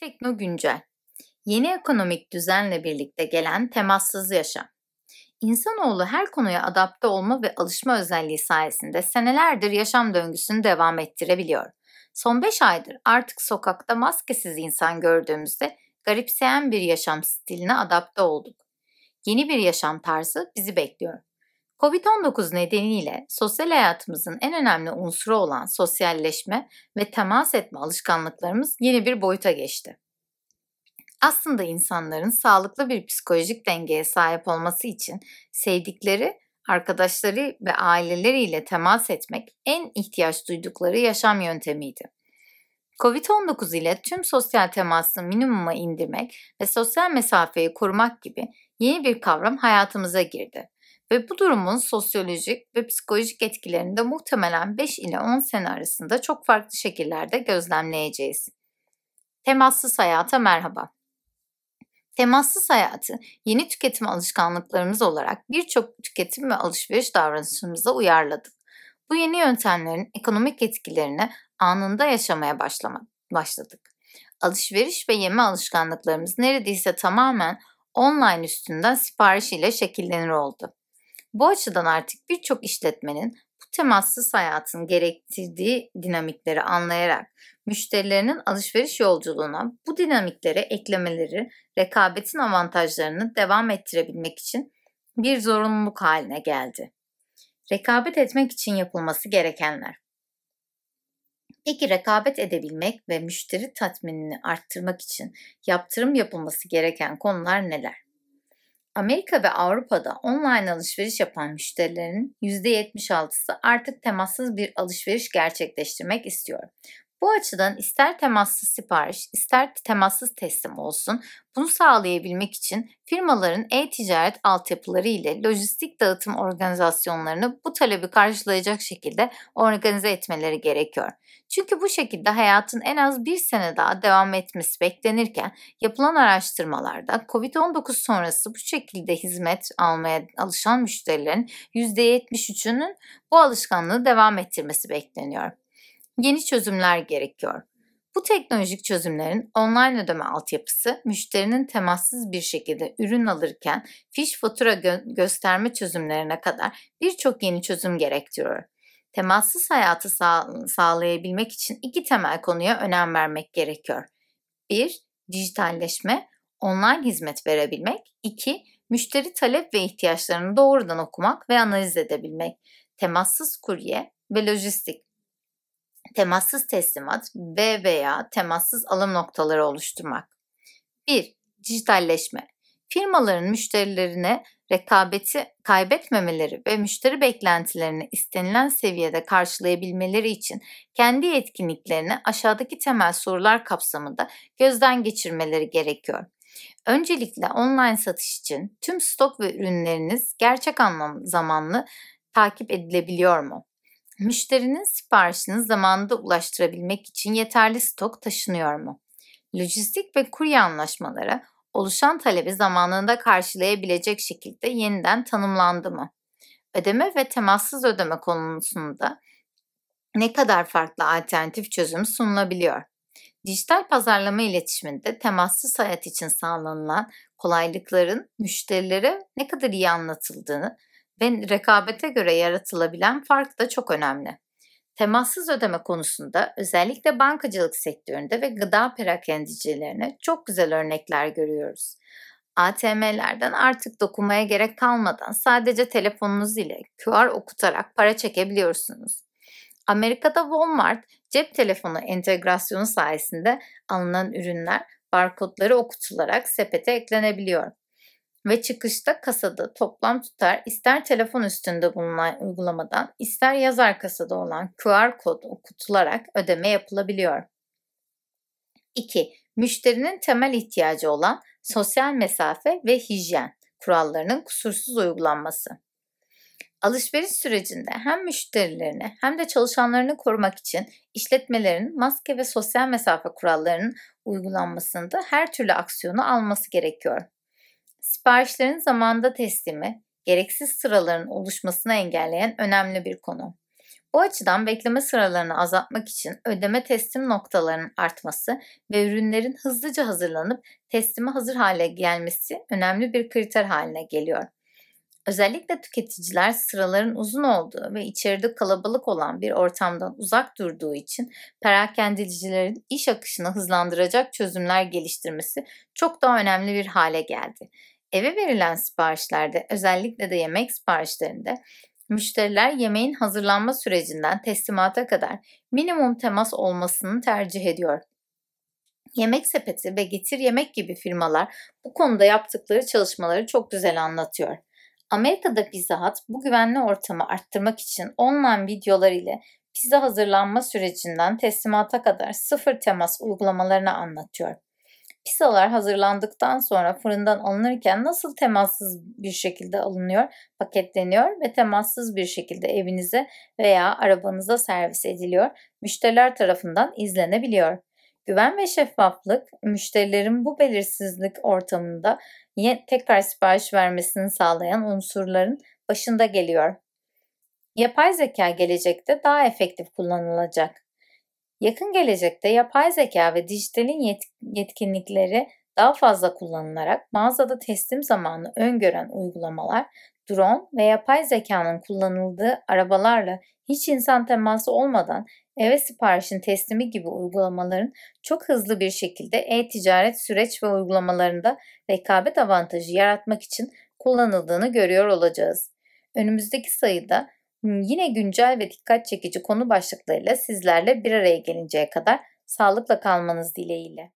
Tekno Güncel Yeni ekonomik düzenle birlikte gelen temassız yaşam. İnsanoğlu her konuya adapte olma ve alışma özelliği sayesinde senelerdir yaşam döngüsünü devam ettirebiliyor. Son 5 aydır artık sokakta maskesiz insan gördüğümüzde garipseyen bir yaşam stiline adapte olduk. Yeni bir yaşam tarzı bizi bekliyor. Covid-19 nedeniyle sosyal hayatımızın en önemli unsuru olan sosyalleşme ve temas etme alışkanlıklarımız yeni bir boyuta geçti. Aslında insanların sağlıklı bir psikolojik dengeye sahip olması için sevdikleri, arkadaşları ve aileleriyle temas etmek en ihtiyaç duydukları yaşam yöntemiydi. Covid-19 ile tüm sosyal teması minimuma indirmek ve sosyal mesafeyi korumak gibi yeni bir kavram hayatımıza girdi ve bu durumun sosyolojik ve psikolojik etkilerini de muhtemelen 5 ile 10 sene arasında çok farklı şekillerde gözlemleyeceğiz. Temassız hayata merhaba. Temassız hayatı yeni tüketim alışkanlıklarımız olarak birçok tüketim ve alışveriş davranışımıza uyarladık. Bu yeni yöntemlerin ekonomik etkilerini anında yaşamaya başlama, başladık. Alışveriş ve yeme alışkanlıklarımız neredeyse tamamen online üstünden sipariş ile şekillenir oldu. Bu açıdan artık birçok işletmenin bu temassız hayatın gerektirdiği dinamikleri anlayarak müşterilerinin alışveriş yolculuğuna bu dinamiklere eklemeleri rekabetin avantajlarını devam ettirebilmek için bir zorunluluk haline geldi. Rekabet etmek için yapılması gerekenler. Peki rekabet edebilmek ve müşteri tatminini arttırmak için yaptırım yapılması gereken konular neler? Amerika ve Avrupa'da online alışveriş yapan müşterilerin %76'sı artık temassız bir alışveriş gerçekleştirmek istiyor. Bu açıdan ister temassız sipariş, ister temassız teslim olsun, bunu sağlayabilmek için firmaların e-ticaret altyapıları ile lojistik dağıtım organizasyonlarını bu talebi karşılayacak şekilde organize etmeleri gerekiyor. Çünkü bu şekilde hayatın en az bir sene daha devam etmesi beklenirken yapılan araştırmalarda COVID-19 sonrası bu şekilde hizmet almaya alışan müşterilerin %73'ünün bu alışkanlığı devam ettirmesi bekleniyor yeni çözümler gerekiyor. Bu teknolojik çözümlerin online ödeme altyapısı, müşterinin temassız bir şekilde ürün alırken fiş fatura gö- gösterme çözümlerine kadar birçok yeni çözüm gerektiriyor. Temassız hayatı sağ- sağlayabilmek için iki temel konuya önem vermek gerekiyor. 1. Dijitalleşme, online hizmet verebilmek. 2. Müşteri talep ve ihtiyaçlarını doğrudan okumak ve analiz edebilmek. Temassız kurye ve lojistik temassız teslimat ve veya temassız alım noktaları oluşturmak. 1. Dijitalleşme. Firmaların müşterilerine rekabeti kaybetmemeleri ve müşteri beklentilerini istenilen seviyede karşılayabilmeleri için kendi etkinliklerini aşağıdaki temel sorular kapsamında gözden geçirmeleri gerekiyor. Öncelikle online satış için tüm stok ve ürünleriniz gerçek anlam zamanlı takip edilebiliyor mu? Müşterinin siparişini zamanında ulaştırabilmek için yeterli stok taşınıyor mu? Lojistik ve kurye anlaşmaları oluşan talebi zamanında karşılayabilecek şekilde yeniden tanımlandı mı? Ödeme ve temassız ödeme konusunda ne kadar farklı alternatif çözüm sunulabiliyor? Dijital pazarlama iletişiminde temassız hayat için sağlanılan kolaylıkların müşterilere ne kadar iyi anlatıldığını ve rekabete göre yaratılabilen fark da çok önemli. Temassız ödeme konusunda özellikle bankacılık sektöründe ve gıda perakendicilerine çok güzel örnekler görüyoruz. ATM'lerden artık dokunmaya gerek kalmadan sadece telefonunuz ile QR okutarak para çekebiliyorsunuz. Amerika'da Walmart cep telefonu entegrasyonu sayesinde alınan ürünler barkodları okutularak sepete eklenebiliyor ve çıkışta kasada toplam tutar ister telefon üstünde bulunan uygulamadan ister yazar kasada olan QR kod okutularak ödeme yapılabiliyor. 2. Müşterinin temel ihtiyacı olan sosyal mesafe ve hijyen kurallarının kusursuz uygulanması. Alışveriş sürecinde hem müşterilerini hem de çalışanlarını korumak için işletmelerin maske ve sosyal mesafe kurallarının uygulanmasında her türlü aksiyonu alması gerekiyor. Siparişlerin zamanda teslimi, gereksiz sıraların oluşmasını engelleyen önemli bir konu. Bu açıdan bekleme sıralarını azaltmak için ödeme teslim noktalarının artması ve ürünlerin hızlıca hazırlanıp teslime hazır hale gelmesi önemli bir kriter haline geliyor. Özellikle tüketiciler sıraların uzun olduğu ve içeride kalabalık olan bir ortamdan uzak durduğu için perakendicilerin iş akışını hızlandıracak çözümler geliştirmesi çok daha önemli bir hale geldi. Eve verilen siparişlerde özellikle de yemek siparişlerinde müşteriler yemeğin hazırlanma sürecinden teslimata kadar minimum temas olmasını tercih ediyor. Yemek Sepeti ve Getir Yemek gibi firmalar bu konuda yaptıkları çalışmaları çok güzel anlatıyor. Amerika'da Pizza Hut bu güvenli ortamı arttırmak için online videolar ile pizza hazırlanma sürecinden teslimata kadar sıfır temas uygulamalarını anlatıyor. Pizzalar hazırlandıktan sonra fırından alınırken nasıl temassız bir şekilde alınıyor, paketleniyor ve temassız bir şekilde evinize veya arabanıza servis ediliyor, müşteriler tarafından izlenebiliyor. Güven ve şeffaflık müşterilerin bu belirsizlik ortamında tekrar sipariş vermesini sağlayan unsurların başında geliyor. Yapay zeka gelecekte daha efektif kullanılacak. Yakın gelecekte yapay zeka ve dijitalin yetkinlikleri daha fazla kullanılarak mağazada teslim zamanı öngören uygulamalar, drone ve yapay zekanın kullanıldığı arabalarla hiç insan teması olmadan eve siparişin teslimi gibi uygulamaların çok hızlı bir şekilde e-ticaret süreç ve uygulamalarında rekabet avantajı yaratmak için kullanıldığını görüyor olacağız. Önümüzdeki sayıda yine güncel ve dikkat çekici konu başlıklarıyla sizlerle bir araya gelinceye kadar sağlıkla kalmanız dileğiyle.